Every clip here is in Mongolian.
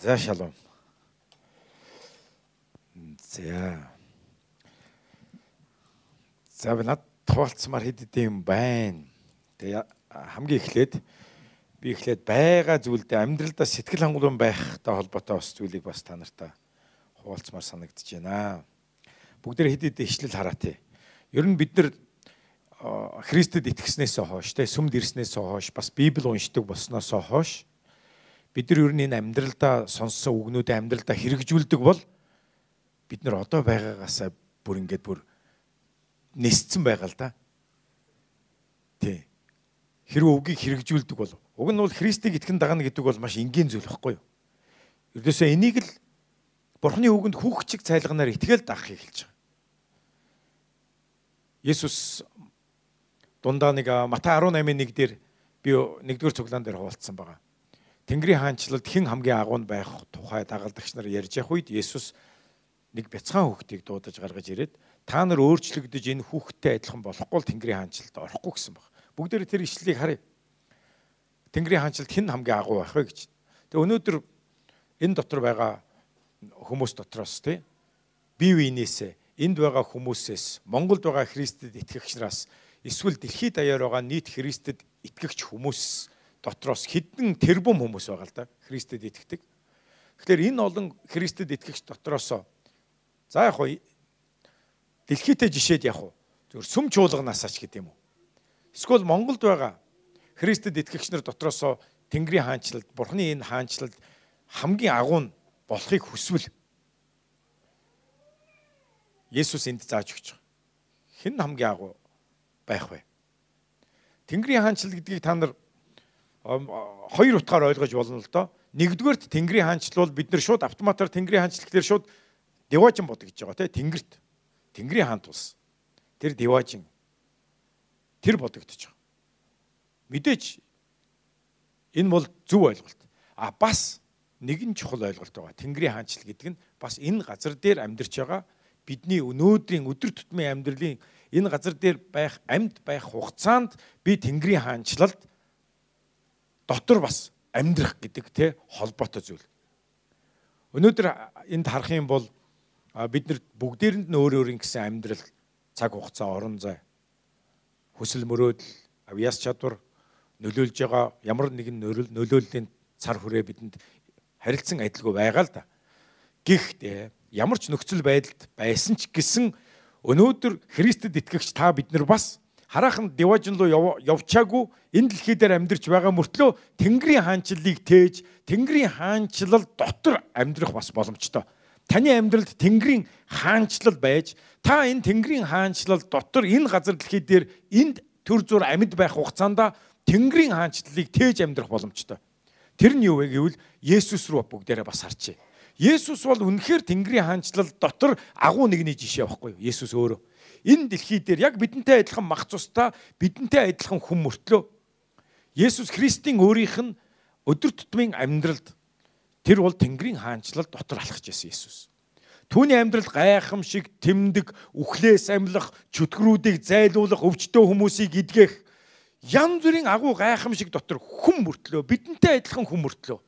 За шалом. За. За би над туулцмаар хэд хэдэм байна. Тэгээ хамгийн эхлээд би эхлээд байгаа зүйлдээ амьдралдаа сэтгэл хангалуун байхтай холбоотой бас зүйлийг бас та нартай хуваалцмаар санагдаж байна. Бүгд хэд хэд ишлэл хараа тий. Ер нь бид нар Христэд итгэснээс хойш те сүмд ирснээс хойш бас Библи уншдаг болсноос хойш бид нар ер нь энэ амьдралдаа сонссон үгнүүдээ амьдралдаа хэрэгжүүлдэг бол бид нар одоо байгаагаасаа бүр ингээд бүр нисцэн байгаа л да. Тий. Хэрвээ үгийг хэрэгжүүлдэг бол уг нь бол Христийг итгэн дагна гэдэг бол маш энгийн зүйл байхгүй юу? Ердөөсөө энийг л Бурхны үгэнд хүүхчиг цайлганаар итгээл даахыг хэлж байгаа. Есүс дундаа нэг Матай 18-ын 1 дээр би нэгдүгээр цуглаан дээр хуваалцсан байгаа. Тэнгэрийн хаанчлалд хэн хамгийн агуунд байх тухай дагалдагч нар ярьж явах үед Есүс нэг бяцхан хүүхдийг дуудаж гаргаж ирээд та нар өөрчлөгдөж энэ хүүхдтэй адилхан болохгүй л Тэнгэрийн хаанчлалд орохгүй гэсэн баг. Бүгдээр тэр ишлэлийг харъя. Тэнгэрийн хаанчлалд хэн хамгийн агуу байх вэ гэж. Тэгээ өнөөдөр энэ дотор байгаа хүмүүс дотроос тий бие биенээсээ энд байгаа хүмүүсээс Монголд байгаа Христэд итгэгчнараас эсвэл дэлхийд даяар байгаа нийт Христэд итгэгч хүмүүс дотроос хэдэн тэрбум хүмүүс байгаа л да Христэд итгэдэг. Тэгэхээр энэ олон Христэд итгэгч дотроос за яг хоо дэлхийтэй жишээд яг уу зөв сүм чуулганаас ач гэдэг юм уу. Эсвэл Монголд байгаа Христэд итгэгч нар дотроос Тэнгэрийн хаанчлалд, Бурхны энэ хаанчлалд хамгийн агуу нь болохыг хүсвэл Есүс энд зааж өгч байгаа. Хэн хамгийн агуу байх вэ? Тэнгэрийн хаанчлал гэдгийг та нар хоёр утгаар ойлгож болно л доо. Нэгдүгээрт Тэнгэрийн хаанчлал бид нар шууд автоматар Тэнгэрийн хаанчлал гэхээр шууд деважин бод гэж байгаа тийм Тэнгэрт Тэнгэрийн хаант ус. Тэр Деважин тэр бодогдож байгаа. Мэдээж энэ бол зөв ойлголт. А бас нэгэн чухал ойлголт байгаа. Тэнгэрийн хаанчл гэдэг нь бас энэ газар дээр амьдарч байгаа бидний өнөөдрийн өдөр тутмын амьдралын энэ газар дээр байх амьд байх хугацаанд би Тэнгэрийн хаанчлалд дотор бас амьдрах гэдэг те холбоотой зүйл. Өнөөдөр энд харах юм бол бид нар бүгдээрэнд нь өөр өөрийн гэсэн амьдрал цаг хугацаа орон зай хүсэл мөрөөдөл авьяас чадвар нөлөөлж байгаа ямар нэгэн нөлөөллийн цар хүрээ бидэнд харилцсан адилгүй байгаа л да. Гэхдээ ямар ч нөхцөл байдалд байсан ч гэсэн өнөөдөр Христэд итгэгч та бид нар бас хараахан деважин руу явчаагүй энэ дэлхий дээр амьдарч байгаа мөртлөө Тэнгэрийн хаанчлалыг тээж Тэнгэрийн хаанчлал дотор амьдрах бас боломжтой таны амьдралд Тэнгэрийн хаанчлал байж та энэ Тэнгэрийн хаанчлал дотор энэ газар дэлхий дээр энд төр зур амьд байх хугацаанд Тэнгэрийн хаанчлалыг тээж амьдрах боломжтой. Тэр нь юу вэ гэвэл Есүс рүү бүгдээрээ бас харчээ. Есүс бол үнэхээр Тэнгэрийн хаанчлал дотор агуу нэгний жишээ байхгүй юу? Есүс өөрөө. Энэ дэлхий дээр яг бидэнтэй адилхан мах цустай, бидэнтэй адилхан хүн мөртлөө Есүс Христийн өөрийнх нь өдөр тутмын амьдралд Тэр бол Тэнгэрийн хаанчлал дотор алхаж байсан Иесус. Түүний амьдрал гайхамшиг, тэмдэг, үхлээс амьлах, чөтгөрүүдийг зайлуулах, өвчтөө хүмүүсийг идгэх янз бүрийн агуу гайхамшиг дотор хүм мөртлөө бидэнтэй адилхан хүм мөртлөө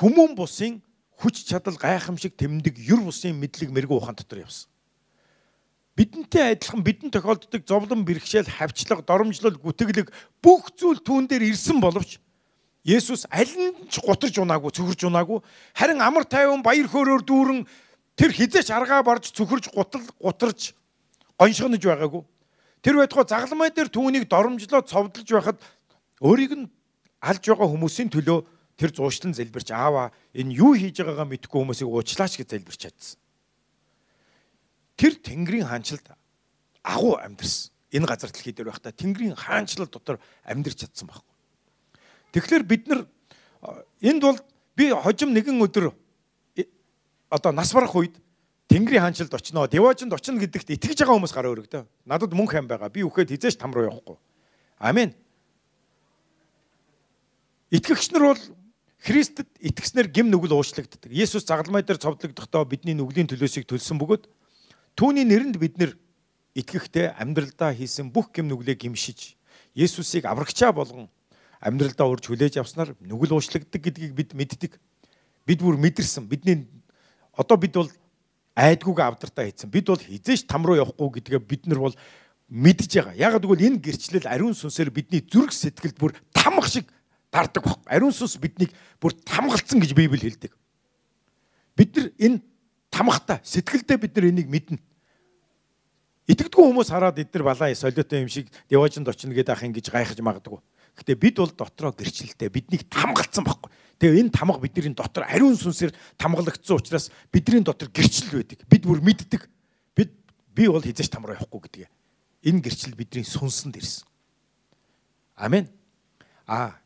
хүмүүн бусын хүч чадал гайхамшиг тэмдэг юр бусын мэдлэг мэрэгүү ухаан дотор явсан. Бидэнтэй адилхан бидэн тохиолддог зовлон бэрхшээл, хавчлага, доромжлол, гүтгэлэг бүх зүйл түүн дээр ирсэн боловч Есүс аль нь ч гутарж унаагүй, цөхөрж унаагүй. Харин амар тайван баяр хөөрөөр дүүрэн тэр хизээч аргаа барж цөхөрж гутал гутарж гоншгонож байгаагүй. Тэр байтугай загламай дээр түүнийг доромжлоо цовдлж байхад өөрийг нь алж байгаа хүмүүсийн төлөө тэр зуушлан залбирч аава энэ юу хийж байгаагаа мэдгүй хүмүүсийг уучлаач гэж залбирч чадсан. Тэр Тэнгэрийн хаанчлалд агуу амьдэрсэн. Энэ газар дэлхий дээр байхдаа Тэнгэрийн хаанчлал дотор амьдэрч чадсан байхгүй. Тэгэхээр бид нар энд бол би хожим нэгэн өдөр э, одоо нас барах үед Тэнгэрийн хаанчлалд очиноо, Деважинд очино гэдэгт итгэж байгаа хүмүүс гараа өргөдөө. Надад мөнгө хайм байгаа. Би үхээд хизээш там руу явахгүй. Амен. Итгэгч нар бол Христэд итгэснээр гим нүгэл уучлагддаг. Есүс загалмай дээр цовдлогдохдоо бидний нүглийн төлөөсийг төлсөн бөгөөд түүний нэрэнд бид нэр итгэхдээ амьдралдаа хийсэн бүх гим нүглээ гимшиж Есүсийг аврагчаа болгон амьдралдаа урьж хүлээж авснаар нүгэл уушлагддаг гэдгийг бид мэддэг. Бид бүр мэдэрсэн. Бидний одоо бид бол айдгууг авдартаа хийсэн. Бид бол хизээш там руу явахгүй гэдгээ бид нар бол мэдж байгаа. Яг гэвэл энэ гэрчлэл ариун сүнсээр бидний зүрх сэтгэлд бүр тамх шиг дардаг баг. Ариун сүнс биднийг бүр тамгалцсан гэж Библи хэлдэг. Бид нар энэ тамхтай сэтгэлдээ бид нар энийг мэднэ. Итгэдэггүй хүмүүс хараад эдгээр балаа солиотой юм шиг девожинд очино гэдэг ах ингэж гайхаж магадгүй. Гэтэ бид бол дотроо гэрчлэлтэй биднийг тамгалцсан баггүй. Тэгээ энэ тамга бидний дотор ариун сүнсээр тамгалагдсан учраас бидний дотор гэрчлэл байдаг. Бид бүр мэддэг. Бид би бол хизээч там руу явахгүй гэдгээ. Энэ гэрчлэл бидний сүнсэнд ирсэн. Амен. А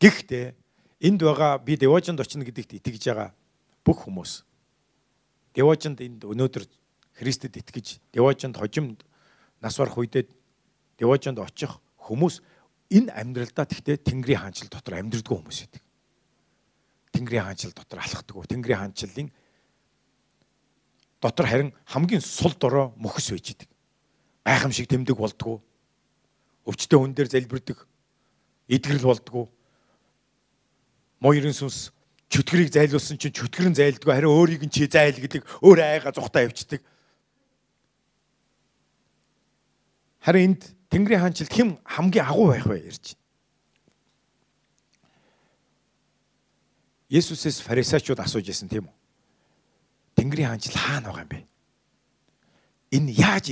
гэхдээ энд байгаа би девожинд очино гэдэгт итгэж байгаа бүх хүмүүс девожинд энд өнөөдөр Христэд итгэж девожинд хожимд нас барах үедээ девожинд очих хүмүүс энэ амьдралдаа тэгтээ Тэнгэрийн хаанчил дотор амьдрдгүү хүмүүс байдаг. Тэнгэрийн хаанчил дотор алхдаг. Тэнгэрийн хаанчлалын дотор харин хамгийн сул дорой мөхс байж идэг. Гайхамшиг тэмдэг болдгоо. Өвчтөе хүн дээр залбирдаг. Идгэрэл болдгоо. Моёрын сүнс чөтгөрийг зайлуулсан чинь чөтгөр нь зайлдгүй харин өөрийг нь чи зайл гэдэг өөр айга зүхтаа явчихдаг. Харин энд Тэнгэрийн хаанчлалд хэн хамгийн агуу байх вэ ярьж. Есүсээс фарисеучуд асууж ирсэн тийм үү? Тэнгэрийн хаанчл хаана байгаа юм бэ? Энэ яаж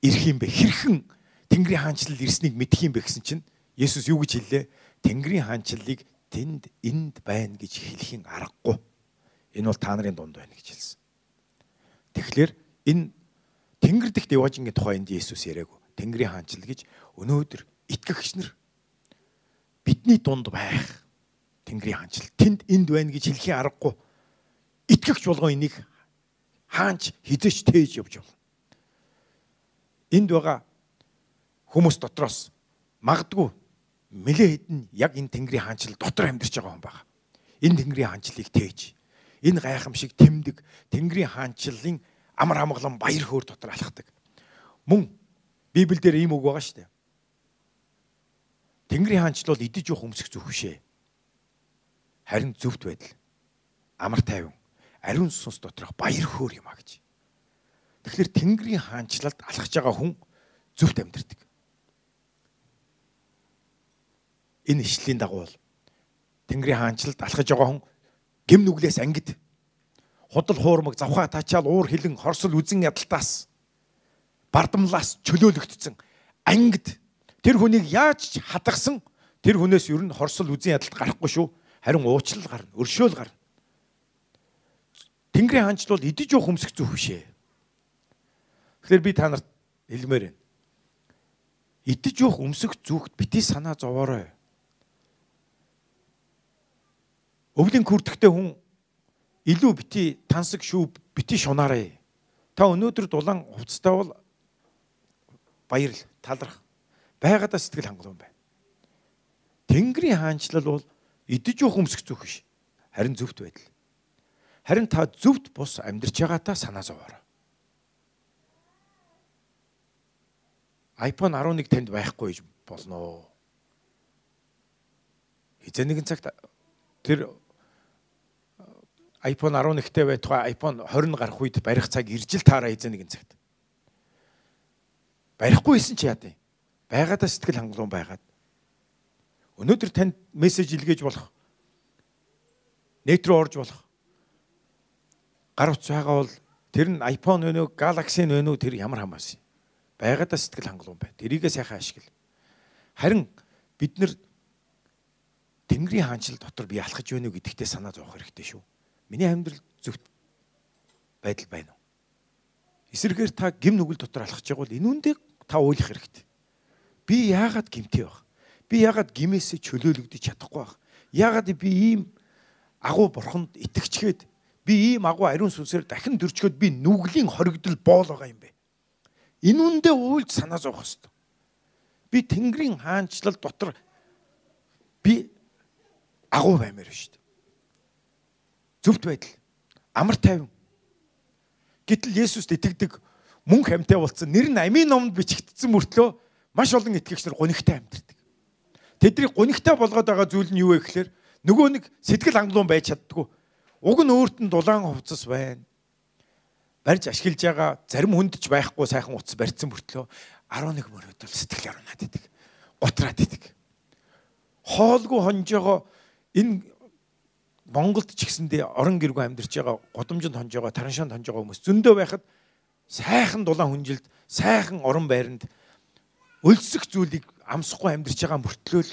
ирэх юм бэ? Хэрхэн Тэнгэрийн хаанчлал ирснийг мэдэх юм бэ гэсэн чинь Есүс юу гэж хэллээ? Тэнгэрийн хаанчлалыг тэнд энд байна гэж хэлхийн аргагүй. Энэ бол та нарын дунд байна гэж хэлсэн. Тэгэхээр энэ Тэнгэр дэх Деважингийн тухай энд Есүс яриаггүй. Тэнгэрийн хаанчл гэж өнөөдөр итгэгч нар бидний дунд байх Тэнгэрийн хаанчл тэнд энд байна гэж хэлхийн аргагүй. Итгэгч болгоо энийг хаанч хизээч тээж явж байна. Энд байгаа хүмүүс дотроос магадгүй нэлээ хэдэн яг энэ Тэнгэрийн хаанчл дотор амьдарч байгаа хүн байна. Энэ Тэнгэрийн хаанчлыг тээж энэ гайхамшиг тэмдэг Тэнгэрийн хаанчлалын амар амгалан баяр хөөр дотор алхдаг. Мөн Библиэлд ийм үг байгаа шүү дээ. Тэнгэрийн хаанчл бол идэж явах өмсөх зүх бишээ. Харин зөвхт байдал. Амар тайван. Ариун сүнс доторх баяр хөөр юм а гэж. Тэгэхээр Тэнгэрийн хаанчлалд алхаж байгаа хүн зөвхт амьдэрдэг. Энэ ишлийн дагуу Тэнгэрийн хаанчлалд алхаж байгаа хүн гим нүглээс ангид худал хуурмаг завхаа тачаал уур хилэн хорсол үзэн ядалтаас бардамлаас чөлөөлөгдсөн ангид тэр хүнийг яаж хадгасан тэр хүнээс ер нь хорсол үзэн ядалт гарахгүй шүү. Харин уучлал гарна өршөөл гарна Тэнгэрийн хаанчл бол идэж явах хөмсөх зүх бишээ Тэгэхээр би та нарт хэлмээр байна. Идэж явах өмсөх зүгт бити санаа зовоорой Өвлийн күрдэгтэй хүн илүү бити тансаг шүү бити шунаарай. Та өнөөдөр дулаан хувцастай бол баярл талрах байгаадаа сэтгэл хангалуун байна. Тэнгэрийн хаанчлал бол идэж явах өмсөх зүх биш. Харин зөвхт байдал. Харин та зөвхт бус амьдрч байгаатаа санаа зовоорой. iPhone 11 танд байхгүй гэж болно. Хизээ нэгэн цагт тэр iPhone 11-тэй байтугай iPhone 20 гарах үед барих цаг ирж л таараа эзэн нэгэн цагт. Барихгүй исэн чи яа вэ? Байгаадаа сэтгэл хангалуун байгаад. Өнөөдөр танд мессеж илгээж болох. Нэт рүү орж болох. Гар утас байгаа бол тэр нь iPhone вэ нөө Galaxy вэ нөө тэр ямар хамаас юм. Байгаадаа сэтгэл хангалуун бай. Тэрийгээ сайхан ашигла. Харин бид нар Тэнгэрийн хаанчил дотор би алхаж байна уу гэдэгтээ санаа зовох хэрэгтэй шүү. Миний амьдрал зөвхт байдал байна уу? Эсвэргээр та гим нүгэл дотор алхаж байгаа бол энэ үндэ та уйлах хэрэгтэй. Би яагаад гимтэй байх? Би яагаад гимээсээ чөлөөлөгдөж чадахгүй байх? Яагаад би ийм агуу бурханд итгэчгээд би ийм агуу ариун сүнсээр дахин дөрчгөөд би нүглийн хоригдол боол байгаа юм бэ? Энэ үндэ уйлж санаа зовох хэрэгтэй. Би Тэнгэрийн хаанчлал дотор би агуу баймаар шүү дээ зөвхт байдал амар тайван. Гэтэл Есүст итгэдэг мөн хамтай болцсон нэр нь амийн номонд бичигдсэн мөртлөө маш олон итгэгч нар гонигтай амьдэрдэг. тэдний гунигтай болгоод байгаа зүйл нь юу вэ гэхээр нөгөө нэг сэтгэл хангалуун байж чаддгүй. Уг нь өөрт нь дулаан хувцас байна. Барьж ашиглаж байгаа зарим хүндж байхгүй сайхан утас барьсан мөртлөө 11 мөрөд бол сэтгэл ярунаад идэг. Гутраад идэг. Хоолгүй хонжоогоо энэ Монголд ч гэсэндээ орон гэргүй амьдарч байгаа годомжинд хонж байгаа тараншаанд хонж байгаа хүмүүс зөндөө байхад сайхан дулаан хүнжилд сайхан орон байранд өлсөх зүйлийг амсахгүй амьдарч байгаа мөртлөөл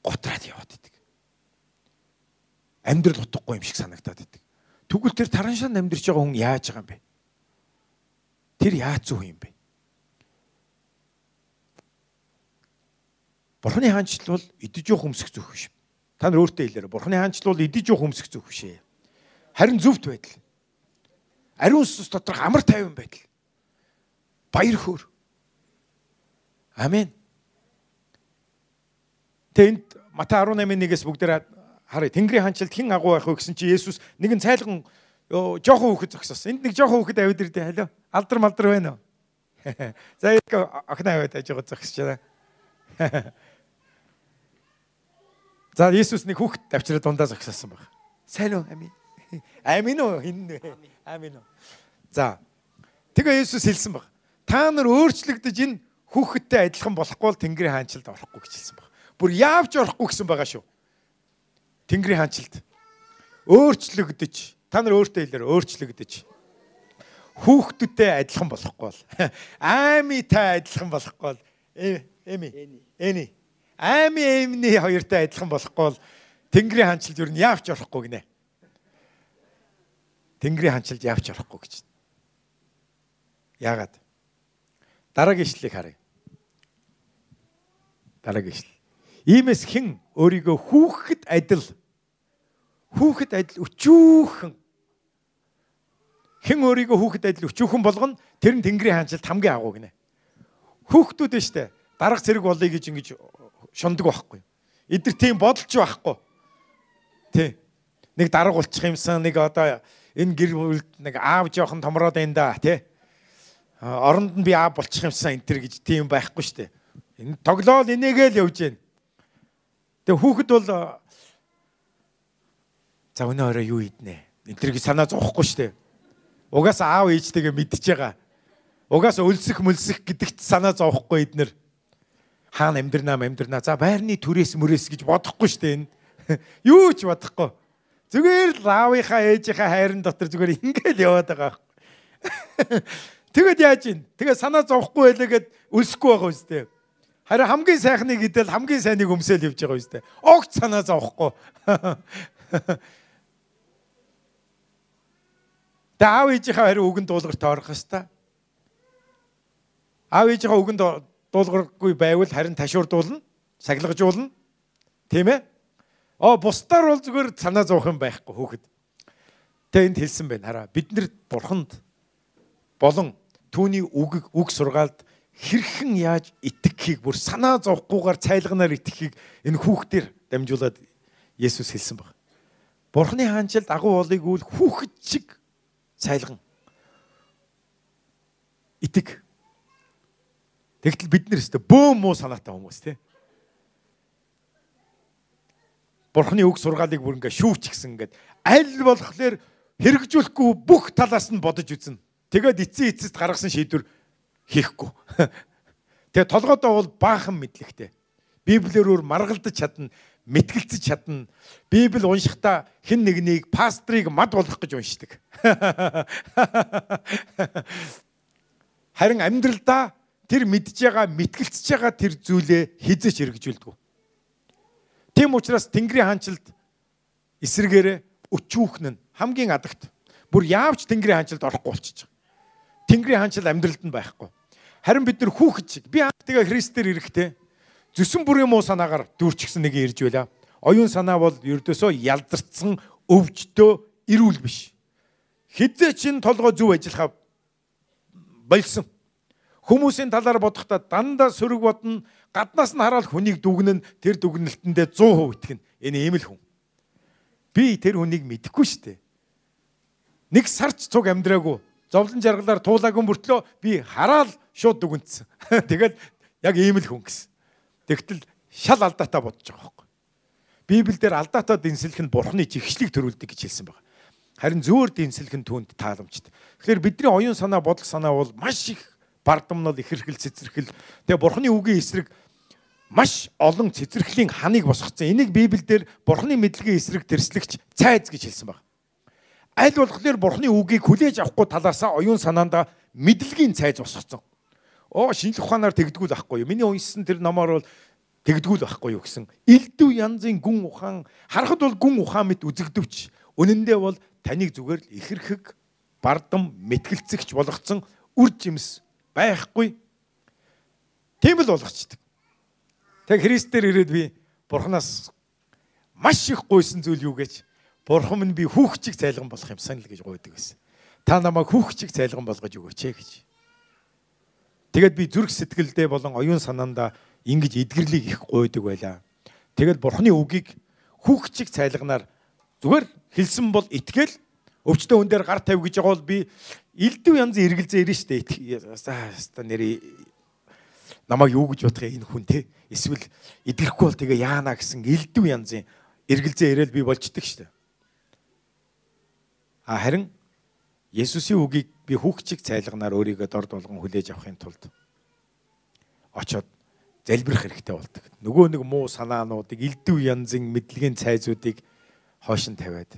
гутраад яваад идэг. Амьдрал утгагүй юм шиг санагдаад идэг. Тэгвэл тэр тараншаанд амьдарч байгаа хүн яаж байгаа юм бэ? Тэр яаж зүг юм бэ? Бурхны хаанчлал бол идэж явах өмсөх зүг биш. Та нар өөртөө хэлээрэй. Бурхны хаанчлал бол идэж явах өмсөх зүг биш ээ. Харин зөвхт байдал. Ариун сүнс доторх амар тайван байдал. Баяр хөөр. Амен. Тэнд Матай 18:1-ээс бүгдээр харъя. Тэнгэрийн хаанчлалд хэн агуу байх вэ гэсэн чи Есүс нэгэн цайлган жоохон хүүхэд зогсосон. Энд нэг жоохон хүүхэд авид ирдэ. Халио. Алдар малдар байна уу? За яг охин авид аж байгаа зогсож байна. За Иесус нэг хүүхэд авчираа дундаа зогсоосон баг. Сайн уу? Амин. Амин уу? Хин нэ? Амин уу? За. Тэгээ Иесус хэлсэн баг. Та нар өөрчлөгдөж энэ хүүхэдтэй адилхан болохгүй бол Тэнгэрийн хаанчлалд орохгүй гэж хэлсэн баг. Бүр яавч орохгүй гэсэн байгаа шүү. Тэнгэрийн хаанчлалд өөрчлөгдөж та нар өөртөө хэлээр өөрчлөгдөж хүүхдүүдтэй адилхан болохгүй бол аамитай адилхан болохгүй бол эми эни аймын эмний хоёртой адилхан болохгүй бол Тэнгэрийн ханчлалд юу яавч орохгүй гинэ. Тэнгэрийн ханчлалд яавч орохгүй гэж. Яагаад? Дараагийн ишлэлийг харъя. Дараагийн ишлэл. Иймээс хэн өөрийгөө хүүхэд адил хүүхэд адил өчүүхэн хэн өөрийгөө хүүхэд адил өчүүхэн болгоно тэр нь Тэнгэрийн ханчлалд хамгийн агуу гинэ. Хүүхдүүд нь штэ дарга зэрэг болъё гэж ингэж шундаг байхгүй. Эдгээр тийм бодолч байхгүй. Тий. Нэг дарга болчих юмсан нэг одоо энэ гэр бүлд нэг аав жоохон томроод байна да тий. Оронд нь би аав болчих юмсан энэ төр гэж тийм байхгүй шүү дээ. Энэ тоглоол энийгээл явж гэн. Тэгээ хүүхэд бол за өнөө орой юу иднэ? Энэ төр гэж санаа зовхгүй шүү дээ. Угаас аав ээжтэйгээ мэдчихэж байгаа. Угаас өлсөх мөлсөх гэдэгт санаа зовхгүй эднэр хаана амьдрнаа амьдрнаа. За байрны түрээс мөрөөс гэж бодохгүй шүү дээ энэ. Юу ч бодохгүй. Зүгээр л аавынхаа ээжийнхаа хайрын дотор зүгээр ингээл яваад байгаа. Тэгэд яаж ийн? Тэгээ санаа зовхгүй байлаа гэд өлсөхгүй байгаа үстэй. Харин хамгийн сайхныг идэл хамгийн сайныг өмсөөл явж байгаа үстэй. Огт санаа зовхгүй. Тэгээ аав ээжийнхаа харин үгэнд дуулгарт орох хэвээр. Аав ээжийнхаа үгэнд дуулгаргүй байвал харин ташуурдуулна, сахилгажуулна. Тийм ээ? Оо бусдаар бол зүгээр санаа зовох юм байхгүй хүүхэд. Тэ энд хэлсэн байна. Хараа бид нар бурханд болон түүний үг үг сургаалд хэрхэн яаж итгэхийг бүр санаа зовхгүйгээр цайлганаар итгэхийг энэ хүүхдэр дамжуулаад Есүс хэлсэн баг. Бурхны хаанчлалд агуу болыг үл хүүхэд шиг цайлган итэг Тэгтэл бид нэр өстө бөөм муу санаатай хүмүүс тий. Бурхны үг сургаалыг бүр ингээ шүүвч гисэн ингээд аль болохоор хэрэгжүүлэхгүй бүх талаас нь бодож үзнэ. Тэгээд эцсийн эцэст гаргасан шийдвэр хийхгүй. Тэгээ толгойдоо бол баахан мэдлэгтэй. Библиэр маргалдаж чадна, мэтгэлцэж чадна. Библи уншихдаа хэн нэгнийг пастрыг мад болох гэж уншдаг. Харин амьдралдаа тэр мэдж байгаа, мэтгэлцэж байгаа тэр зүйлээ хизэж хэрэгжүүлдэг. Тийм учраас Тэнгэрийн хаанчлалд эсрэгээрээ өчүүхэн нь хамгийн адагт бүр яавч Тэнгэрийн хаанчлалд орохгүй болчихж байгаа. Тэнгэрийн хаанчлал амьдралд нь байхгүй. Харин бид нар хүүхэд шиг би анхтайгаа Христээр ирэхдээ зүсэн бүрийн муу санаагаар дүүрчихсэн нэг ирж байла. Оюун санаа бол ердөөсөө ялзарцсан өвчтөө ирүүл биш. Хизээ чин толгой зүв ажиллахаа болсон Хүмүүсийн талаар бодохдоо дандаа сөрөг бодно, гаднаас нь хараад хүнийг дүгнэн тэр дүгнэлтэндээ 100% итгэнэ. Энэ ийм л хүн. Би тэр хүнийг мэдэхгүй шүү дээ. Нэг сарч цуг амьдраагүй. Зовлон жаргалаар туулаагүй мөртлөө би хараад шууд дүгнсэн. Тэгэл яг ийм л хүн гэсэн. Тэгтэл шал алдаатай бодож байгаа байхгүй. Библиэлд алдаатай дэнслэх нь бурхны жигшлийг төрүүлдэг гэж хэлсэн байна. Харин зөөр дэнслэх нь түүнд тааламжтай. Тэгэхээр бидний оюун санаа бодол санаа бол маш их бардамнал ихэрхэл цэцэрхэл тэгээ бурхны үгийн эсрэг маш олон цэцэрхлийн ханыг босгоцсон. Энийг Библиэлд бурхны мэдлэгийн эсрэг тэрслэгч цайз гэж хэлсэн байна. Аль болохоор бурхны үгийг хүлээж авахгүй талаасаа оюун санаанда мэдлэгийн цайз босгоцсон. Оо шинжлэх ухаанаар тэгдгүүл ахгүй юу? Миний уншсан тэр номоор бол тэгдгүүл байхгүй юу гэсэн. Илдв янзын гүн ухаан харахад бол гүн ухаан мэт үзэгдвч. Үнэндээ бол таныг зүгээр л ихэрхэг бардам мэтгэлцэгч болгоцсон үр жимс байхгүй. Тийм л болгочдөг. Тэг Христээр ирээд би Бурханаас маш их гойсон зүйл юу гэж Бурхан минь би хүүхчиг цайлган болох юм санал гэж гойдог байсан. Та намайг хүүхчиг цайлган болгож өгөөч ээ гэж. Тэгэд би зүрх сэтгэлдээ болон оюун санаандаа ингэж эдгэрлийг их гойдог байлаа. Тэгэл Бурханы үгийг хүүхчиг цайлганаар зүгээр хэлсэн бол итгэл өвчтөө хүн дээр гар тавь гэж байгаа бол би элдв янзын эргэлзээ ирнэ штэ. За нэр намайг юу гэж бодох энэ хүн те. Эсвэл идэрхгүй бол тэгээ яана гэсэн элдв янзын эргэлзээ ирээл би болчдөг штэ. А харин Есүсийн үгийг би хүүхчиг цайлганаар өөрийгөө дорд болгон хүлээж авахын тулд очоод залбирах хэрэгтэй болдог. Нөгөө нэг муу санаануудыг элдв янзын мэдлэгийн цайзуудыг хойш нь тавиад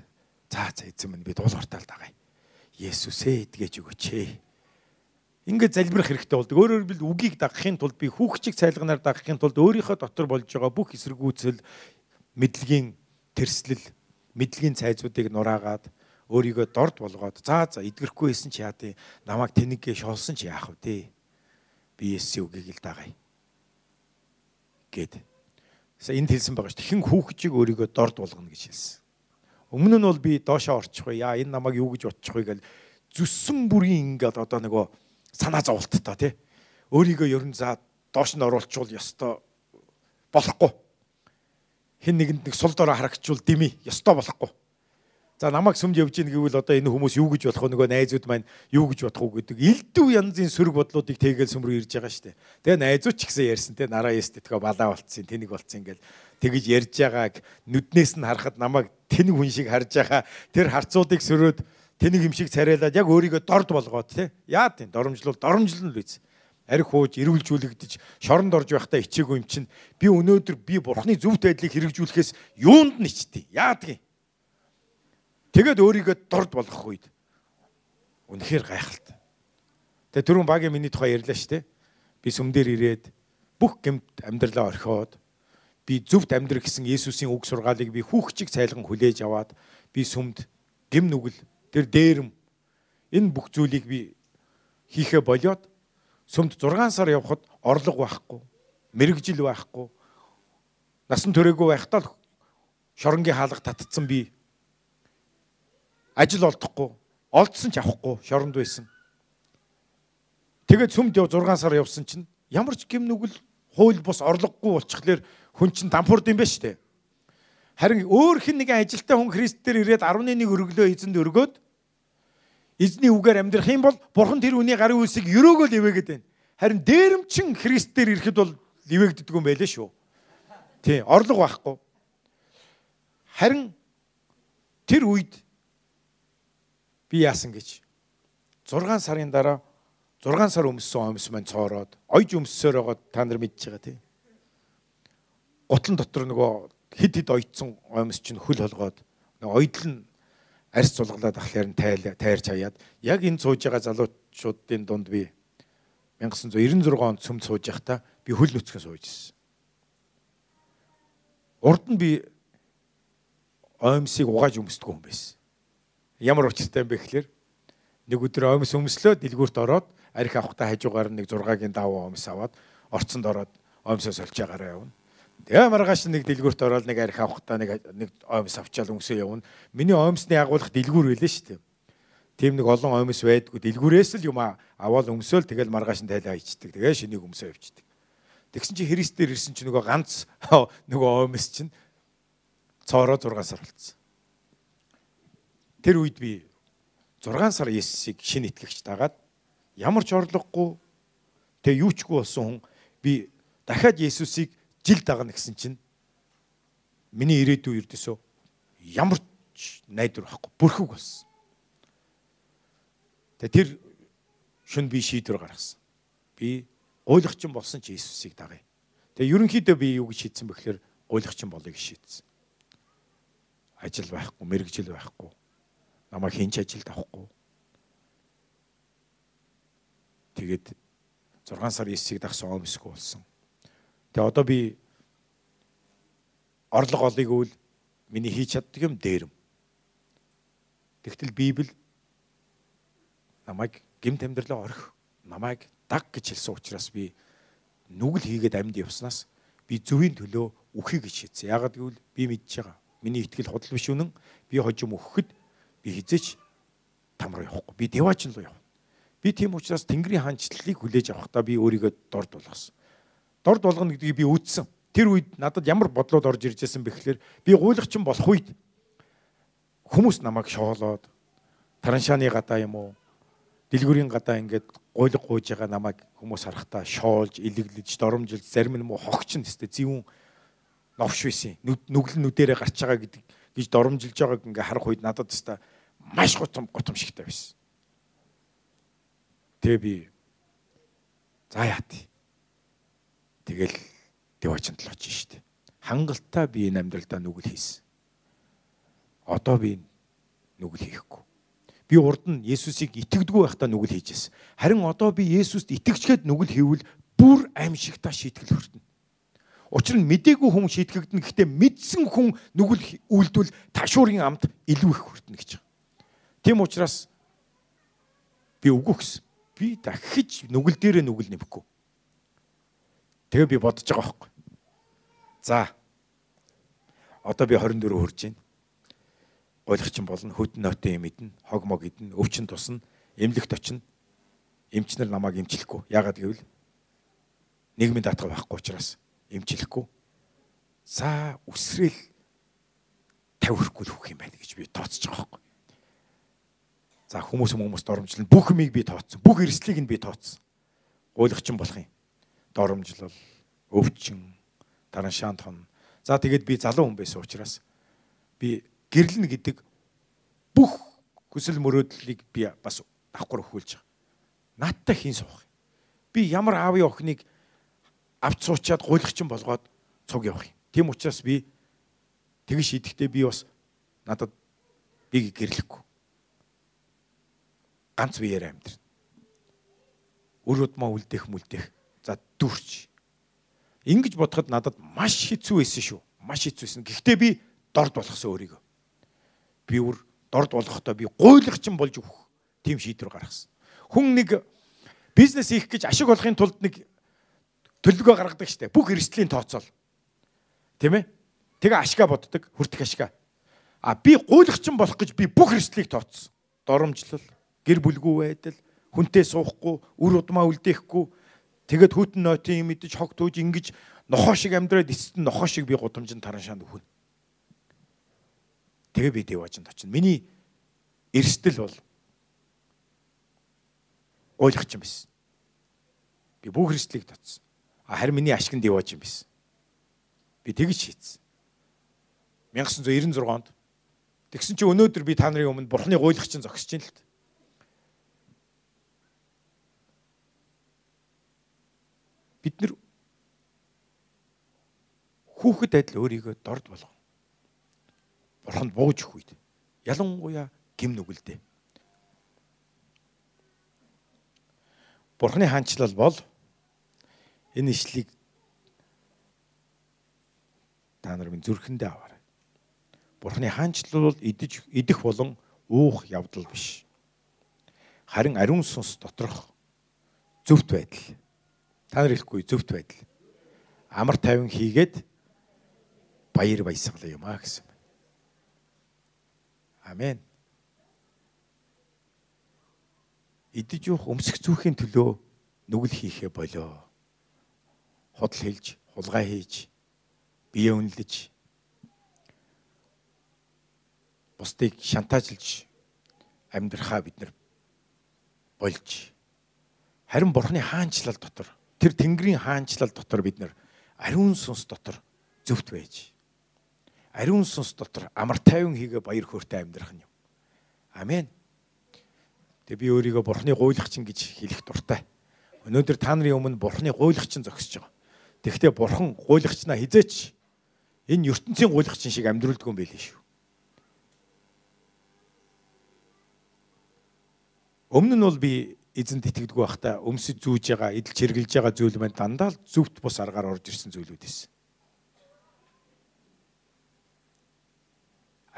за за эзэн минь би дуулууртаал дагая. Есүсээ эдгэж өгөөч ээ. Ингээд залбирах хэрэгтэй болдог. Өөрөөр хэлбэл үгийг дагахын тулд би хүүхчиг цайлганаар дагахын тулд өөрийнхөө дотор болж байгаа бүх эсэргүүцэл мэдлэгийн тэрслэл мэдлэгийн цайзуудыг нураагаад өөрийгөө дорд болгоод за за эдгэрхгүй байсан чи яа тий намайг тэнийгээ шоолсон чи яах вэ би Есүсийн үгийг л дагая. Сая энд хэлсэн байгаа шүү. Хэн хүүхчийг өөрийгөө дорд болгоно гэж хэлсэн. Өмнө нь бол би доошоо орчих вэ? Яа энэ намайг юу гэж бодчих вэ гэл зүссэн бүрийн ингээд одоо нөгөө санаа зовлттой тий. Өөрийгөө ерөн за доош нь оруулчвал ёстой болохгүй. Хэн нэгэнд нэг сул дорой харагчвал дими ёстой болохгүй За намайг сүмж явж ийн гэвэл одоо энэ хүмүүс юу гэж бодох вэ? Нөгөө найзууд маань юу гэж бодох уу гэдэг элдв янзын сөрөг бодлуудыг тэгээл сүмрүү ирж байгаа шүү дээ. Тэгээ найзууд ч гэсэн ярьсан те нараа яст тэгээ балаа болцсон тэнэг болцсон ингээл тэгэж ярьж байгааг нүднээс нь харахад намайг тэнэг хүн шиг харж байгаа. Тэр харцуудыг сөрөөд тэнэг юм шиг царайлаад яг өөрийгөө дорд болгоод те яа тийм доромжлол доромжлол л үз арх хууж эрүүлжүүлэгдэж шоронд орж байхдаа ичээгүй юм чинь би өнөөдөр би бурхны зөвхт байдлыг хэрэгжүүлэхээс юунд нь ичтий? Яадгийг Тэгээд өөрийгөө дорд болгох үед үнэхээр гайхалтай. Тэгээ түрүүн багийн миний тухай ярьлаа шүү дээ. Би сүмдэр ирээд бүх гэмт амьдралаа орхиод би зөвхт амьдрах гэсэн Есүсийн үг сургаалыг би хүүхчиг цайлган хүлээж аваад би сүмд гэм нүгэл тэр дээрэм энэ бүх зүйлийг би хийхэ болоод сүмд 6 сар явхад орлого байхгүй, мэрэгжил байхгүй, насан туршаагүй байхдаа шоронгийн хаалга татцсан би ажил олдохгүй, олдсон ч авахгүй шоронд байсан. Тэгээд сүмд яв 6 сар явсан чинь ямар ч гим нүгэл хууль бус орлогогүй болчихлоор хүн чинь дампуурд юм ба штэ. Харин өөр хин нэгэн ажилтаа хүн Христээр ирээд 11 өргөлөө эзэнд өргөөд эзний үгээр амьдрах юм бол бурхан тэр үний гарын үлсийг өрөөгөө л ивэгээд байна. Харин дээрэмчин Христээр ирэхэд бол ивэгддэг юм байлээ шүү. Тий, орлого байхгүй. Харин тэр үед би яасан гэж 6 сарын дараа 6 сар өмссөн өмс маань цоороод ойж өмссөөр байгаа та нар мэдж байгаа тий. Гутлан дотор нөгөө хид хид ойдсон өмс чинь хөл холгоод нөгөө ойдл нь арьс цулгалаад ахлаар нь тайл тайрч хаяад яг энэ сууж байгаа залуучуудын дунд би 1996 онд цөм сууж байхдаа би хөл нүцгэн сууж ирсэн. Урд нь би оймсыг угааж өмсдгөө юм байсан. Ямар учиртай юм бэ гэхээр нэг өдөр омс өмслөө дэлгүүрт ороод арх авахтаа хажуугаар нэг 6-гийн даваа омс аваад орцонд ороод омсоо сольж байгаараа явна. Тэгээ маргааш нэг дэлгүүрт ороод нэг арх авахтаа нэг нэг омс авчаал өмсөө явна. Миний омсны агуулах дэлгүүр байлаа шүү дээ. Тим нэг олон омс байдгүй дэлгүүрээс л юм аваад өмсөөл тэгэл маргааш нь тайлаа ичдэг. Тэгээ шинийг өмсөө явчихдаг. Тэгсэн чи Христээр ирсэн чи нөгөө ганц нөгөө омс чинь цоороо 6 сар болцсон. Тэр үед би 6 сар Есүсийг шинэ итгэгч дагаад ямар ч орлогогүй тэгээ юучгүй болсон хүн би дахиад Есүсийг жил дагна гэсэн чинь миний ирээдүй ердөөсөө ямар ч найдвар байхгүй бүрхэг болсон. Тэгээ тэр шүн би шийдвэр гаргасан. Би гуйлахчин болсон ч Иесусыг дагая. Тэгээ ерөнхийдөө би юу гэж шийдсэн бэхлээр гуйлахчин болыг шийдсэн. Ажил байхгүй, мэрэгжил байхгүй. Намайг хинч ажилд авахгүй. Тэгээд 6 сар Иесусыг дагсан омсгүй болсон. Тэгээ одоо би орлого олыг үл миний хийж чаддаг юм дээрэм. Тэгтэл Библи намайг гимт амьдралаа орхих, намайг даг гэж хэлсэн учраас би нүгэл хийгээд амьд явснаас би зөвийн төлөө үхий гэж шийдсэн. Яагаад гэвэл би мэдж байгаа. Миний итгэл худал биш үнэн. Би хожим өгөхөд би хизээч там руу явахгүй. Би деваачин руу явна. Би тийм учраас Тэнгэрийн хаанчлалыг хүлээж авахдаа би өөрийгөө дорд болгосон. Дорд болгоно гэдгийг би үздсэн. Тэр үед надад ямар бодлоод орж ирж байсан бэ гэхээр би гуйлагчин болох үед хүмүүс намайг шоолоод тараншааны гадаа юм уу дэлгүүрийн гадаа ингээд гуйлг гуйж байгаа намайг хүмүүс харахтаа шоолж, илэглэж, доромжилж, зарим нь муу хогчин тест зүүн новш байсан. Нүгэл нүдэрээ гарч байгаа гэдэг гэж доромжилж байгааг ингээ харах үед надад тест маш гутам гутамшигтай байсан. Тэгээ би за яат. Тэгэл девачнд л очиж штэ. Хангалттай би энэ амьдралдаа нүгэл хийсэн. Одоо би нүгэл хийхгүй. Би урд нь Есүсийг итгэдэггүй байхдаа нүгэл хийжсэн. Харин одоо би Есүст итгэжгээд нүгэл хийвэл бүр аимшигтаа шийтгэл хүртэнэ. Учир нь мдээгүй хүн шийтгэгдэнэ. Гэхдээ мэдсэн хүн нүгэл үйлдвэл ташуурын амт илүү их хүртэнэ гэж байна. Тийм учраас би үгүй гэсэн. Би дахиж нүгэл дээрээ нүгэл нэмэхгүй. Тэгээ би бодож байгаа байхгүй. За. Одоо би 24 хүрж байна. Ойлгочин болно. Хөдөн нойтын юм идэн, хог мог идэн, өвчин тусна, эмнэлэгт очино. Эмчнэр намайг эмчлэхгүй. Яагаад гэвэл нийгмийн даатгал байхгүй учраас эмчлэхгүй. За үсрээл тавихгүй л хөх юм байна гэж би тооцож байгаа байхгүй. За хүмүүс хүмүүс доромжлол бүх юмыг би тооцсон. Бүх эрсдлийг нь би тооцсон. Гуйлахчин болох юм. Доромжлол, өвчин, тараншаан тон. За тэгээд би залуу хүн байсан учраас би гэрлэн гэдэг бүх хүсэл мөрөөдлийг би бас давхар өхүүлж байгаа. Наадтай хийн суух. Би ямар аавын охиныг авч суучаад гуйлахчин болгоод цуг явах юм. Тийм учраас би тэгж шийдэхдээ би бас надад биг гэрлэхгүй. Ганц биеэр амьдрна. Өр удмаа үлдэх мүлдэх. За дүрч Ингэж бодоход надад маш хэцүү байсан шүү. Маш хэцүү байсан. Гэхдээ би дорд болгосон өөрийгөө. Би үр дорд болгохдоо би гуйлагчин болж өгөх тийм шийдвэр гаргасан. Хүн нэг бизнес хийх гэж ашиг олохын тулд нэг төлөвлөгөө гаргадаг штеп. Бүх эрсдлийн тооцоол. Тийм ээ? Тэгээ ашгаа боддог, хүртэх ашгаа. А би гуйлагчин болох гэж би бүх эрсдлийг тооцсон. Доромжлол, гэр бүлгүй байдал, хүнтэй суухгүй, үр удмаа үлдээхгүй, Тэгээд хүүтэн нойтын юм идэж хог тууж ингэж нохоо шиг амьдраад эцэст нь нохоо шиг би гудамжинд тараншаанд өхөн. Тэгээ би дэважинд очино. Миний эрсдэл бол ойлгох юм биш. Би бүх эрсдлийг татсан. Харин миний ашиг нь дэваж юм биш. Би тэгж шийдсэн. 1996 онд тэгсэн чи өнөөдөр би та нарын өмнө бурхны гуйлах чинь зогсож байна л та. Бид нар хүүхэд адил өөрийгөө дорд болгоо. Бурханд бууж өгөх үед ялангуяа гим нүгэлдээ. Бурхны хаанчлал бол энэ ишлийг та нар минь зүрхэндээ аваарай. Бурхны хаанчлал бол идэж идэх болон уух явдал биш. Харин ариун сүнс доторх зөвхт байдал Та нар хэлэхгүй зөвхт байдал. Амар тайван хийгээд баяр баясгалаа юм а гэсэн. Амен. Идэж явах өмсөх зүүхийн төлөө нүгэл хийхэ болоо. Худал хэлж, хулгай хийж, бие үнэлж, бусдыг шантаажлж амьдрахаа бид нар болж харин бурхны хаанчлал дотор тэр тэнгэрийн хаанчлал дотор бид нар ариун сүнс дотор зөвхт байж. Ариун сүнс дотор амар тайван хийгээ баяр хөөртэй амьдрах нь юм. Амен. Тэгээ би өөрийгөө бурхны гуйлагчин гэж хэлэх дуртай. Өнөөдөр та нарын өмнө бурхны гуйлагчин зогсож байгаа. Тэгэхдээ бурхан гуйлагчнаа хизээч энэ ертөнцийн гуйлагчин шиг амьдруулдгүй юм байл шүү. Өмнө нь бол би эзэнд итгэдэггүй байхдаа өмсөж зүүж байгаа, идэл чиргэлж байгаа зүйл маань дандаа л зөвхт бус аргаар орж ирсэн зүйлүүд байсан.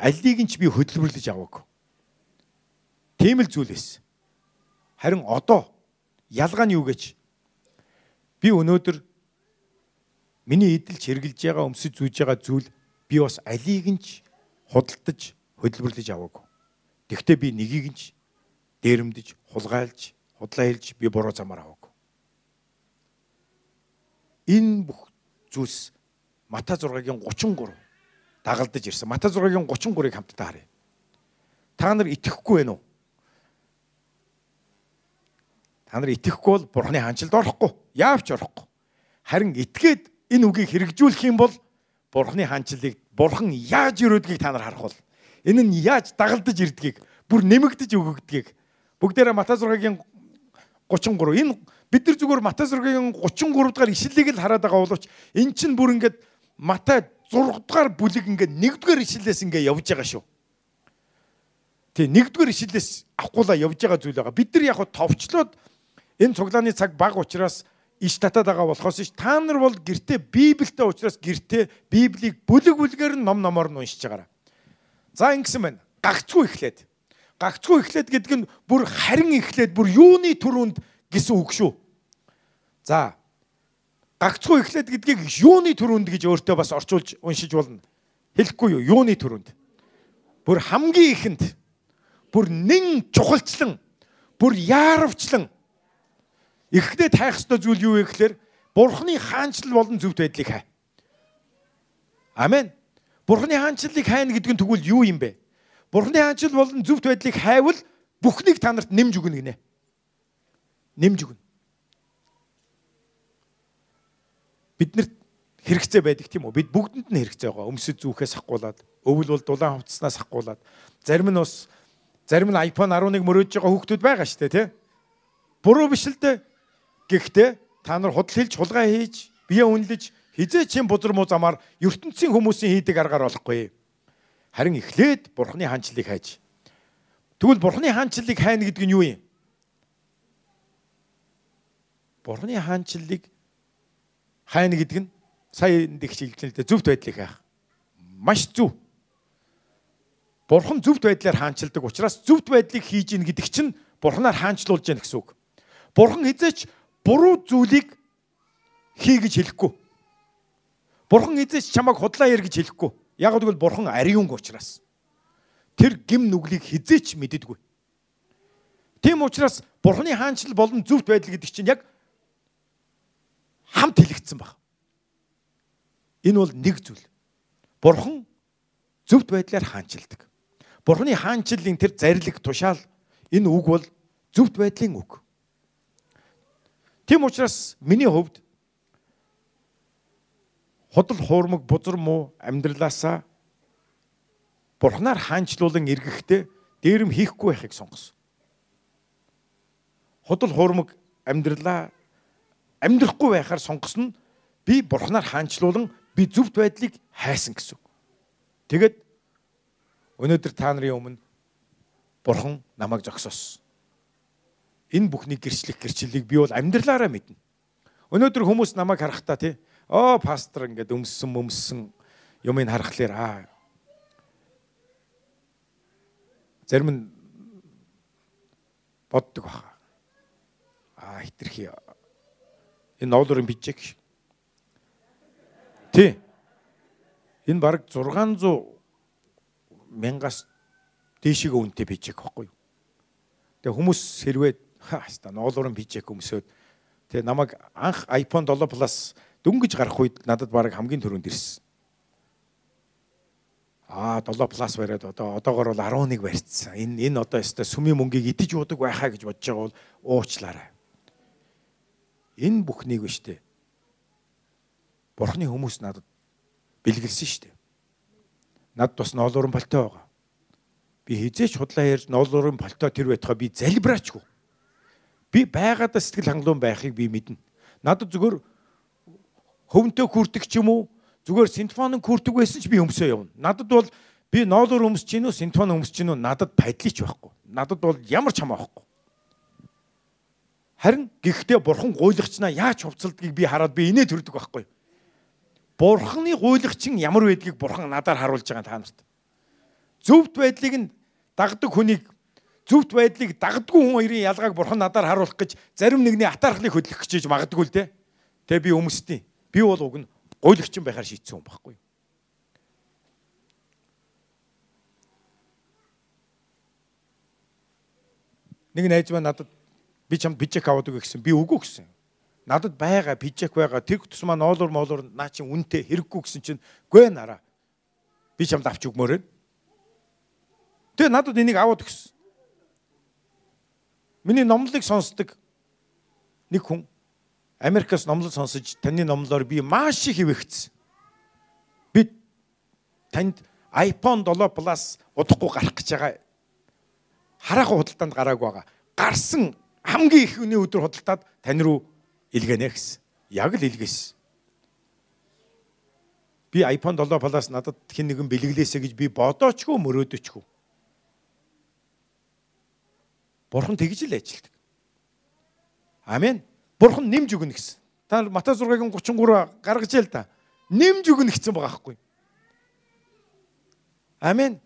Аллийг нь ч би хөдөлмөрлөж аваагүй. Тийм л зүйл байсан. Харин одоо ялгаа нь юу гэж би өнөөдөр миний идэл чиргэлж байгаа, өмсөж зүүж байгаа зүйл би бас алийг нь ч худалдаж хөдөлмөрлөж аваагүй. Тэгвэл би нэгийг нь ч дээрэмдэж, хулгайлж, худлаа хэлж би буруу замаар аваагүй. Энэ бүх зүйлс Мата 6-гийн 33 дагалдаж ирсэн. Мата 6-гийн 33-ыг хамтдаа харъя. Та нар итгэхгүй байна уу? Та нар итгэхгүй бол Бурхны хаанчлалд орохгүй. Яавч орохгүй. Харин итгээд энэ үгийг хэрэгжүүлэх юм бол Бурхны хаанчлалыг Бурхан яаж өрөөдгийг та нар харах бол энэ нь яаж дагалдаж ирдгийг бүр нэмэгдэж өгөгдгийг Бүгдээрээ Матай 6-гийн 33 энэ бид нар зүгээр Матай 6-гийн 33 дахь ишлэлийг л хараад байгаа боловч эн чинь бүр ингээд Матай 6 дахь бүлэг ингээд 1 дугаар ишлэлээс ингээд явж байгаа шүү. Тий 1 дугаар ишлэлээс авахгүйла явж байгаа зүйл байгаа. Бид нар яг хөө товчлоод энэ цуглааны цаг баг учраас иш татаад байгаа болохоос ш та нар бол гэртээ Библиэтэй учраас гэртээ Библийг бүлэг бүлгээр нь ном номоор нь уншиж байгаараа. За ингэсэн байна. Гагцгүй эхлээд гагцгүй эхлээд гэдэг нь бүр харин эхлээд бүр юуны төрөнд гэсэн үг шүү. За гагцгүй эхлээд гэдгийг юуны төрөнд гэж өөртөө бас орчуулж уншиж болно. Хэлэхгүй юу? Юуны төрөнд. Бүр хамгийн ихэнд бүр нэн чухалчлан бүр яаравчлан ихтэй тайх ёстой зүйл юу вэ гэхээр Бурхны хаанчлал болон зөвхт байдлыг хай. Амен. Бурхны хаанчлалыг хайна гэдэг нь тэгвэл юу юм бэ? Бурхны хаанчил болон зөвхт байдлыг хайвал бүхнийг та нарт нэмж өгнө гинэ. Нэмж өгнө. Биднэрт хэрэгцээ байдаг тийм үү? Бид бүгдэнд нь хэрэгцээ байгаа. Өмсөд зүүхээс сахгуулаад, өвөл бол дулаан хувцснаас сахгуулаад, зарим нь бас зарим нь iPhone 11 мөрөөдж байгаа хүүхдүүд байгаа шүү дээ, тий? Буруу биш л дээ. Гэхдээ та нар худал хэлж, хулгай хийж, бие үнэлж, хизээ чин бузар муу замаар ертөнцийн хүмүүсийн хийдэг аргаар болохгүй. Харин эхлээд Бурхны хаанчлалыг хайж. Тэгвэл Бурхны хаанчлалыг хайна гэдэг нь юу юм? Бурхны хаанчлалыг хайна гэдэг нь сая энд их шилжлээ зөвхт байдлыг хайх. Маш зөв. Бурхан зөвхт байдлаар хаанчилдаг учраас зөвхт байдлыг хийж ийн гэдэг чинь Бурханаар хаанчлуулж яах гэсэн үг. Бурхан хизээч буруу зүйлийг хий гэж хэлэхгүй. Бурхан хизээч чамайг худлаа яар гэж хэлэхгүй. Яг гэвэл бурхан ариунг учраас тэр гим нүглийг хизээч мэддэггүй. Тийм учраас бурханы хаанчлал болон зөвхт байдал гэдэг чинь яг хамт хэлэгдсэн баг. Энэ бол нэг зүйл. Бурхан зөвхт байдлаар хаанчилдаг. Бурханы хаанчлалын тэр зарлиг тушаал энэ үг бол зөвхт байдлын үг. Тийм учраас миний хувьд худал хуурмаг бузар муу амьдралаасаа бурхнаар хаанчлуулан эргэхдээ дээрэм хийхгүй байхыг сонгосон. Худал хуурмаг амьдралаа амьдрахгүй байхаар сонгосон нь би бурхнаар хаанчлуулан би зөвхт байдлыг хайсан гэсэн. Тэгэд өнөөдөр та нарын өмнө бурхан намайг зогсоосон. Энэ бүхний гэрчлэх гэрчлэлийг би бол амьдралаараа мэднэ. Өнөөдөр хүмүүс намайг харахтаа тий Оо пастор ингээд өмссөн мөмссөн юмыг харахаар аа зарим нь боддог баха. Аа хитрхи энэ ноолорын бичиг. Тий. Энэ баг 600 мянгаас дээшиг үнэтэй бичиг байхгүй юу? Тэгээ хүмүүс хэрвээ хаста ноолорын бичиг өмсөд тэгээ намайг анх iPhone 7 Plus дөнгөж гарах үед надад баг хамгийн түрүүнд ирсэн. Аа 7 плюс бариад одоо одоогор бол 11 барьцсан. Энэ энэ одоо өстой сүмийн мөнгийг идэж уудаг байхаа гэж бодож байгаа бол уучлаарай. Энэ бүхнийг биш үү? Бурхны хүмүүс надад бэлгэлсэн шүү дээ. Над бас ноолуурын пальто байгаа. Би хизээч худлаа ярьж ноолуурын пальто тэр байтугай би залбираачгүй. Би байгаадаа сэтгэл хангалуун байхыг би мэднэ. Надад зүгээр хөвөнтөө күрдэг ч юм уу зүгээр синтфонын күрдэг байсан ч би өмсөө явна. Надад бол би ноолуур өмсөж гин үү синтфон өмсөж гин үү надад пайдлыч байхгүй. Надад бол ямар ч хамаа байхгүй. Харин гэхдээ бурхан гуйлагчнаа яаж хувцалдгийг би хараад би инээ төрдөг байхгүй. Бурханы гуйлагч нь ямар байдгийг бурхан надаар харуулж байгаа та нарт. Зөвхт байдлыг нь дагдаг хүнийг зөвхт байдлыг дагдгүй хүн хоёрын ялгааг бурхан надаар харуулах гэж зарим нэгний атаархлыг хөдлөх гэж магадгүй л дээ. Тэгээ би өмсдیں۔ Би бол уг нь гуйлагчин байхаар шийдсэн хүн байхгүй. Нэг найз маань надад би чамд бижек аваад өгөх гэсэн. Би үгүй гэсэн. Надад байгаа бижек байгаа тэр тусмаа ноолор моолор наа чин үнтэй хэрэггүй гэсэн чинь гүй нараа. Би чамд авч өгмөөрэй. Тэгээ надад энийг аваад өгсөн. Миний номлыг сонсдог нэг хүн Америкаас номлол сонсож таны номлоор би маш их хөвөгцсөн. Би танд iPhone 7 Plus удахгүй гарах гэж байгаа. Хараахан худалдаанд гараагүй байгаа. Гарсан хамгийн их өний өдөр худалдаад тань руу илгэнэ гэсэн. Яг л илгээсэн. Би iPhone 7 Plus надад хэн нэгэн бэлгэлээсэ гэж би бодоочгүй мөрөөдөчгүй. Бурхан тэгж л ажилдаг. Амен. Бурхан нэмж өгнө гэсэн. Та Матай 6-гийн 33 гаргаж ял та. Нэмж өгнө гэсэн байгаа байхгүй. Амен.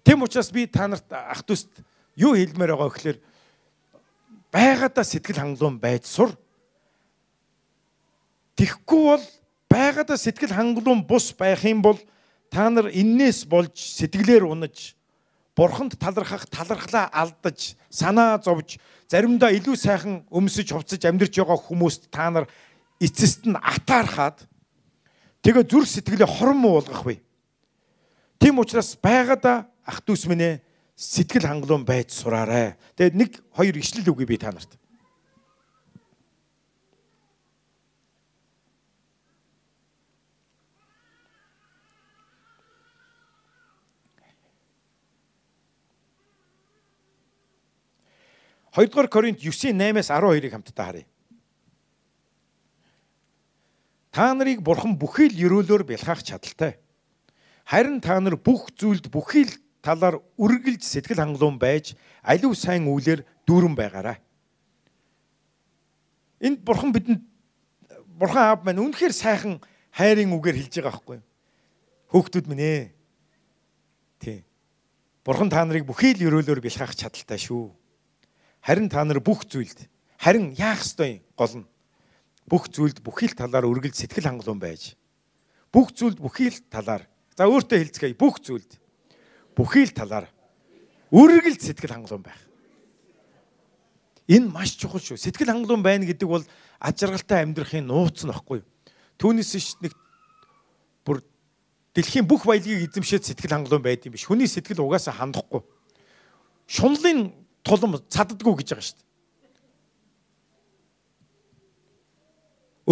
Тэм учраас би та нарт ах トゥ уст юу хэлмээр байгаа гэхээр байгаадаа сэтгэл хангалуун байж сур. Тэгхгүй бол байгаадаа сэтгэл хангалуун бус байх юм бол та нар эннээс болж сэтгэлээр унаж бурханд талархах талархлаа алдаж санаа зовж заримдаа илүү сайхан өмсөж хувцаж амьдрч байгаа хүмүүст та нар эцэст нь атаархаад тэгээ зүрх сэтгэлээ хорон уулгах вэ. Тийм учраас байгаада ах дүүс минь ээ сэтгэл хангалуун байж сураарай. Тэгээд нэг хоёр ишлэл үгүй би та нарт. Хоёрдугаар Коринт 9:8-аас 12-ыг хамтдаа харъя. Та нарыг бурхан бүхий л өрөөлөөр бэлхаах чадaltaй. Харин та нар бүх зүйлд бүхий л талаар үргэлж сэтгэл хангалуун байж аливаа сайн үйлээр дүүрэн байгаарай. Энд бурхан бидэнд бурхан аав маань үнэхээр сайхан хайрын үгээр хэлж байгаа байхгүй юу? Хөөхтүүд минь ээ. Тий. Бурхан та нарыг бүхий л өрөөлөөр бэлхаах чадaltaй шүү. Харин та нар бүх зүйлд харин яах ёстой гол нь бүх зүйлд бүхий л талаар үргэлж сэтгэл хангалуун байж бүх зүйлд бүхий л талаар за өөртөө хэлцгээе бүх зүйлд бүхий л талаар үргэлж сэтгэл хангалуун байх. Энэ маш чухал шүү. Сэтгэл хангалуун байна гэдэг бол аж аргалтай амьдрахын нууц нь баггүй. Түүнээс ш нэг бүр дэлхийн бүх баялагийг эзэмшээд сэтгэл хангалуун байд юм биш. Хүний сэтгэл угаасаа хандахгүй. Шунлын тулам цаддаггүй гэж байгаа шүү дээ.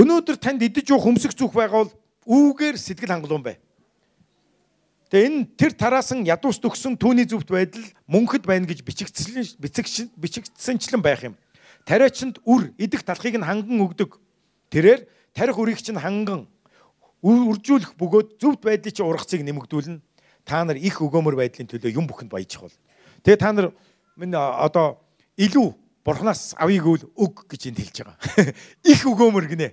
Өнөөдөр танд идэж уух хөмсөх зүх байгаа бол үүгээр сэтгэл хангалуун бай. Тэгээ энэ тэр тараасан ядуус төгсөн түүний зөвхт байдал мөнхөд байна гэж бичигдсэн бичигдсэнчлэн байх юм. Тариачинд үр идэх талхыг нь ханган өгдөг. Тэрээр тарих үрийг чинь ханган үржүүлэх бөгөөд зөвхт байдлыг чи ургацыг нэмэгдүүлнэ. Та нар их өгөөмөр байдлын төлөө юм бүхэнд баяжих бол. Тэгээ та нар минь одоо илүү бурхнаас авъя гэвэл өг гэж энд хэлж байгаа. Их өгөөмөр гинэ.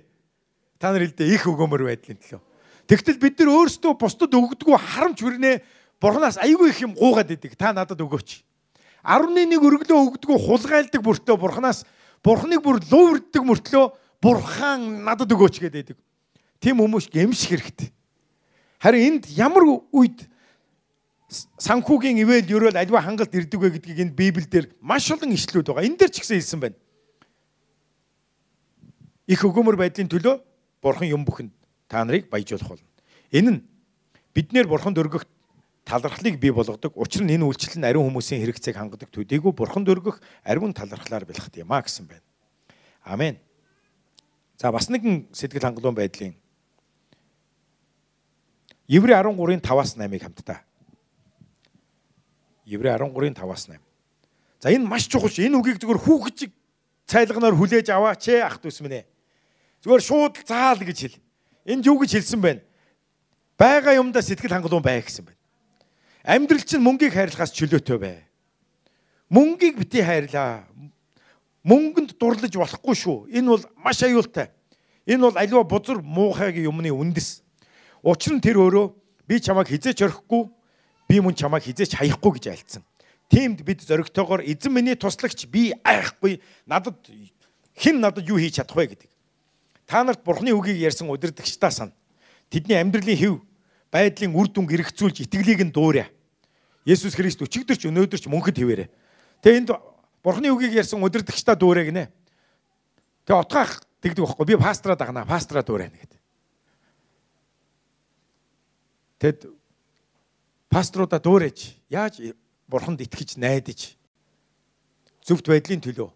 Та нар хэлдэ их өгөөмөр байдлын төлөө. Тэгтэл бид нар өөрсдөө бусдад өгдөггүй харамч хүрнэ бурхнаас аягүй их юм гуугаад идэг. Та надад өгөөч. 11 өргөлөө өгдөггүй хулгайлдаг бүртөө бурхнаас бурхныг бүр луурддаг мөртлөө бурхан надад өгөөч гэдэг. Тим хүмүүс гэмших хэрэгтэй. Харин энд ямар үед санхүүгийн ивэл ерөөл альва хангалт ирдэг вэ гэдгийг энэ Библиэлд маш олон ишлүүд байгаа. Энэ дээр ч гэсэн хэлсэн байна. Их өгөөмөр байдлын төлөө бурхан юм бүхэнд та нарыг баяжуулах болно. Энэ нь биднэр бурханд өргөх талархлыг бий болгодог. Учир нь энэ үйлчлэл нь ариун хүмүүсийн хэрэгцээг хангадаг төдийгүй бурханд өргөх ариун талархлаар бэлхт юм а гэсэн байна. Амен. За бас нэгэн сэтгэл хангалуун байдлын Еврей 13-ын 5-аас 8-ыг хамтдаа. Еврей 13-ын 5-аас 8. За энэ маш чухал ш. Энэ үгийг зөвхөн хүүхэд цайлганаар хүлээж аваач ээ ах дүүс минь ээ. Зүгээр шууд заал гэж хэл. Энд юу гэж хэлсэн байна? Бага юмдаа сэтгэл хангалуун бай гэсэн байна. Амьдрал чинь мөнгийг хайрлахаас чөлөөтэй бай. Мөнгийг бити хайрлаа. Мөнгөнд дурлаж болохгүй шүү. Энэ бол маш аюултай. Энэ бол аливаа бузар муухайгийн юмны үндэс. Учир нь тэр өөрөө би чамайг хизээч орхихгүй, би мөн чамайг хизээч хаяхгүй гэж альцсан. Тиймд бид зоригтойгоор эзэн миний туслагч би айхгүй надад хэн надад юу хийж чадах вэ гэдэг. Та нарт бурхны үгийг ярьсан удирдагчдаа сан. Тэдний амьдралын хэв байдлын үр дүнг эргцүүлж итгэлийг нь дуурай. Есүс Христ өчигдөрч өнөөдөрч мөнхөд хэвээрээ. Тэгээ энд бурхны үгийг ярьсан удирдагчдаа дуурай гинэ. Тэгээ утгаах тэгдэг байхгүй. Би пастраа дагнаа, пастраа дуурайна гэдэг. Тэгэд паструудаа дуурайж яаж бурханд итгэж найдаж зөвхт байдлын төлөө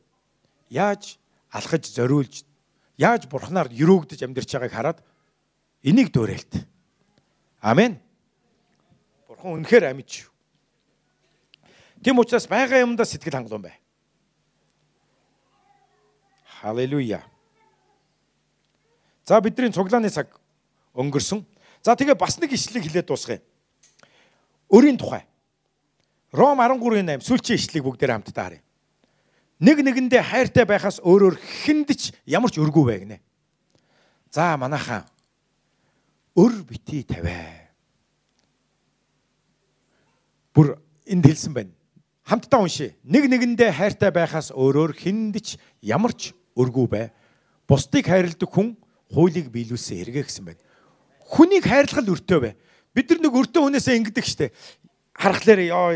яаж алхаж зориулж яаж бурхнаар өрөөгдөж амьдарч байгааг хараад энийг дуурайлт. Амен. Бурхан үнэхээр амьд. Тэм учраас байгаа юмдаа сэтгэл хангалуун бай. Халелуя. За бидний цуглааны цаг өнгөрсөн. За тэгээ бас нэг ишлэг хэлээд дуусгая. Өрийн тухай. Ром 13:8 сүүлчийн ишлэгийг бүгдээр хамтдаа харъя. Нэг нэгэндээ хайртай байхаас өөрөөр хүндч ямар ч өргүү бай гинэ. За манайхаа өр бити тавиа. Бүр энд хэлсэн байна. Хамтдаа уншия. Нэг нэгэндээ хайртай байхаас өөрөөр хүндч ямар ч өргүү бай. Бусдыг хайрладаг хүн хуулийг биелүүлсэн хэрэгэ гэсэн байна хүнийг хайрлах л өртөө бай. Бид нар нэг өртөө хүнээсээ ингэдэг штэ. Харахлаар ёо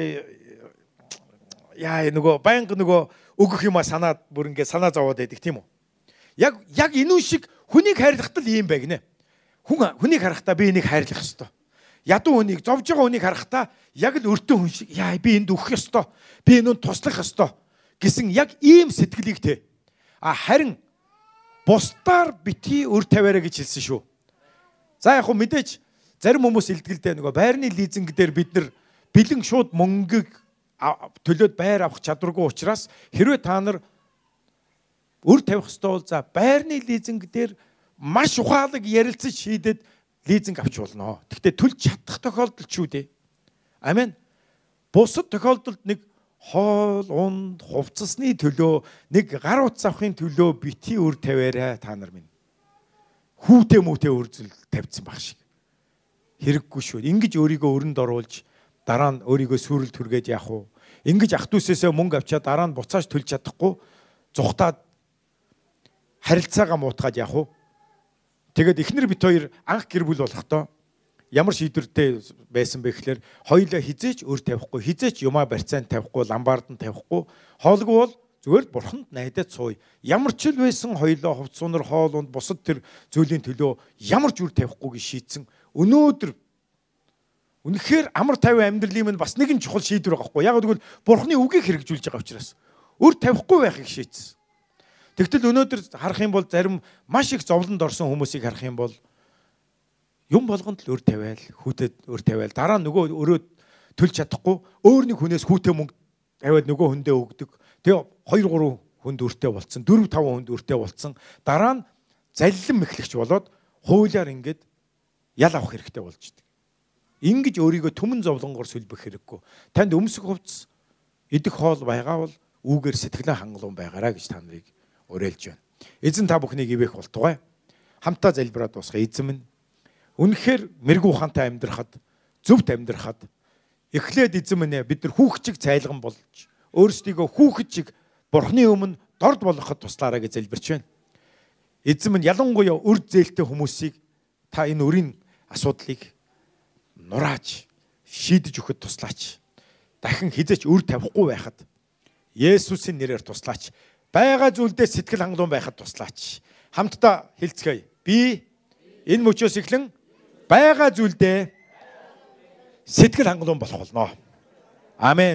яа нөгөө байнга нөгөө өгөх юма санаад бүр ингэ санаа зовоод байдаг тийм үү? Яг яг энэ шиг хүнийг хайрлахад л ийм бай гинэ. Хүн хүнийг харахтаа би энийг хайрлах ёстой. Ядуу хүнийг зовж байгаа хүнийг харахтаа яг л өртөө хүн шиг яа би энд өгөх ёстой. Би энүүнд туслах ёстой гэсэн яг ийм сэтгэлийг тэ. А харин бусдаар бити өр тавиараа гэж хэлсэн шүү. За яг хөө мэдээж зарим хүмүүс илтгэлдээ нөгөө байрны лизинг дээр бид нар бэлэн шууд мөнгөг төлөөд байр авах чадваргүй учраас хэрвээ та нар өр тавих ёстой бол за байрны лизинг дээр маш ухаалаг ярилцаж шийдэд лизинг авч болно. Гэхдээ төлж чадах тохиолдол ч үү дээ. Амен. Бусад тохиолдолд нэг хоол, унд, хувцасны төлөө, нэг гар утас авахын төлөө бити өр тавиарай та нар минь хүүтэй мүүтэй үрзэл тавьсан баг шиг. Хэрэггүй шүү. Ингиж өөрийгөө өрөнд оруулж дараа нь өөрийгөө сүрэл түргээд яах вэ? Ингиж ах дүүсээсээ мөнгө авчаад дараа нь буцааж төлж чадахгүй зүхтаад харилцаагаа муутгаад яах вэ? Тэгээд эхнэр бит хоёр анх гэр бүл болохдоо ямар шийдвэртэй байсан бэ гэхээр хоёулаа хизээч өр тавихгүй, хизээч юмаа барьцаанд тавихгүй, ламбард нь тавихгүй, хоолгүй бол Зүгээр л бурханд найдаад сууя. Ямар ч л байсан хоёлоо хувц сунар хоолунд бусад тэр зүйлийн төлөө ямар ч үр тавихгүйг шийдсэн. Өнөөдөр үнэхээр амар тайван амьдралын минь бас нэгэн чухал шийдвэр байгаа хгүй. Яг тэгвэл бурхны үгийг хэрэгжүүлж байгаа учраас үр тавихгүй байхыг шийдсэн. Тэгтэл өнөөдөр харах юм бол зарим маш их зовлонд орсон хүмүүсийг харах юм бол юм болгонд л өр тавиал, хүүтэд өр тавиал, дараа нөгөө өрөө төлж чадахгүй өөр нэг хүнээс хүүтэй мөнгө тавиад нөгөө хүндээ өгдөг. Тэгээ 2 3 хүнд өртөө болцсон, 4 5 хүнд өртөө болцсон. Дараа нь заллин мэхлэгч болоод хуулиар ингээд ял авах хэрэгтэй болж идэг. Ингиж өөрийгөө түмэн зовлонгоор сүлбэх хэрэггүй. Танд өмсөх хувцс идэх хоол байгаа бол үүгээр сэтгэлээ хангалуун байгаараа гэж та нарыг уриалж байна. Эзэн та бүхнийг ивэх болтугай. Хамтаа залбираад дуусгая. Эзэн минь үнэхээр мэрэгүү ухаантай амьдрахад, зөвхт амьдрахад эхлээд эзэн минь бид нар хүүхчиг цайлган болж өөрсдийгөө хүүхэд бурхны өмнө дорд болгоход туслаарай гэж залбирч байна. Эзэн минь ялангуяа үр зээлтэй хүмүүсийг та энэ өрийн асуудлыг нурааж шийдэж өгөхөд туслаач. Дахин хизээч үр тавихгүй байхад Есүсийн нэрээр туслаач. Бага зүйлдээ сэтгэл хангалуун байхад туслаач. Хамтдаа хэлцгээе. Би энэ мөчөөс эхлэн бага зүйлдээ сэтгэл хангалуун болох болно. Амен.